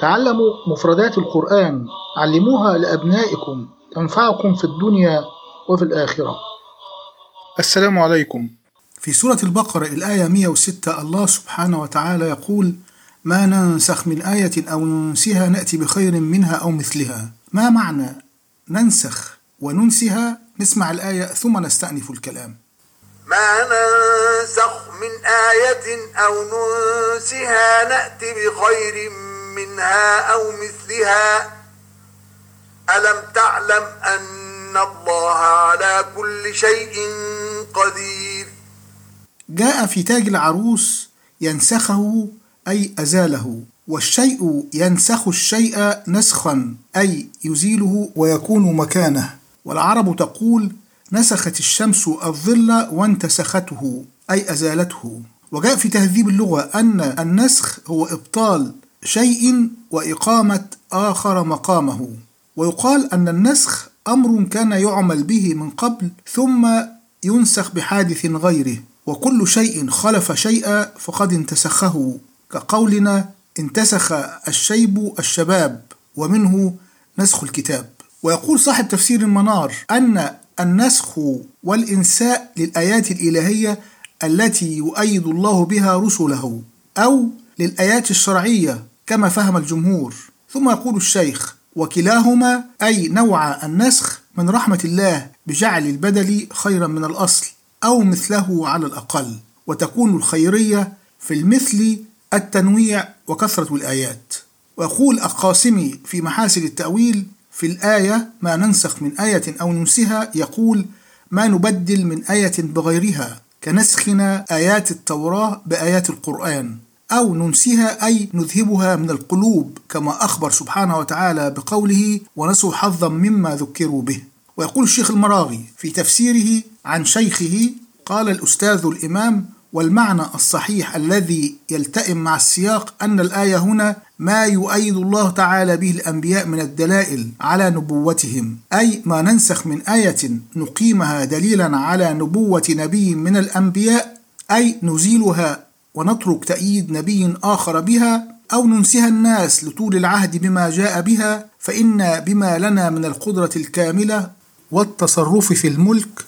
تعلموا مفردات القرآن علموها لأبنائكم تنفعكم في الدنيا وفي الآخرة. السلام عليكم. في سورة البقرة الآية 106 الله سبحانه وتعالى يقول ما ننسخ من آية أو ننسها نأتي بخير منها أو مثلها. ما معنى ننسخ وننسها؟ نسمع الآية ثم نستأنف الكلام. ما ننسخ من آية أو ننسها نأتي بخير منها أو مثلها؟ ألم تعلم أن الله على كل شيء قدير؟ جاء في تاج العروس ينسخه أي أزاله والشيء ينسخ الشيء نسخا أي يزيله ويكون مكانه. والعرب تقول نسخت الشمس الظل وانتسخته أي أزالته. وجاء في تهذيب اللغة أن النسخ هو إبطال شيء وإقامة آخر مقامه. ويقال أن النسخ أمر كان يعمل به من قبل ثم ينسخ بحادث غيره. وكل شيء خلف شيئا فقد انتسخه. كقولنا انتسخ الشيب الشباب ومنه نسخ الكتاب. ويقول صاحب تفسير المنار أن النسخ والإنساء للآيات الإلهية التي يؤيد الله بها رسله أو للآيات الشرعية كما فهم الجمهور. ثم يقول الشيخ وكلاهما أي نوع النسخ من رحمة الله بجعل البدل خيرا من الأصل أو مثله على الأقل. وتكون الخيرية في المثل التنويع وكثرة الآيات. ويقول القاسمي في محاسن التأويل في الآية ما ننسخ من آية أو ننسها يقول ما نبدل من آية بغيرها كنسخنا آيات التوراة بآيات القرآن. أو ننسها أي نذهبها من القلوب كما أخبر سبحانه وتعالى بقوله ونسوا حظا مما ذكروا به ويقول الشيخ المراغي في تفسيره عن شيخه قال الأستاذ الإمام والمعنى الصحيح الذي يلتئم مع السياق أن الآية هنا ما يؤيد الله تعالى به الأنبياء من الدلائل على نبوتهم أي ما ننسخ من آية نقيمها دليلا على نبوة نبي من الأنبياء أي نزيلها ونترك تأييد نبي آخر بها أو ننسها الناس لطول العهد بما جاء بها فإن بما لنا من القدرة الكاملة والتصرف في الملك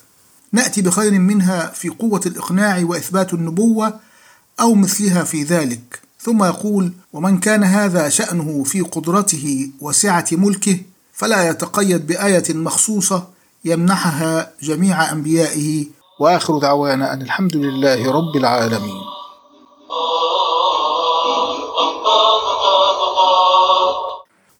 نأتي بخير منها في قوة الإقناع وإثبات النبوة أو مثلها في ذلك. ثم يقول ومن كان هذا شأنه في قدرته وسعة ملكه فلا يتقيد بآية مخصوصة يمنحها جميع أنبيائه. وآخر دعوانا أن الحمد لله رب العالمين.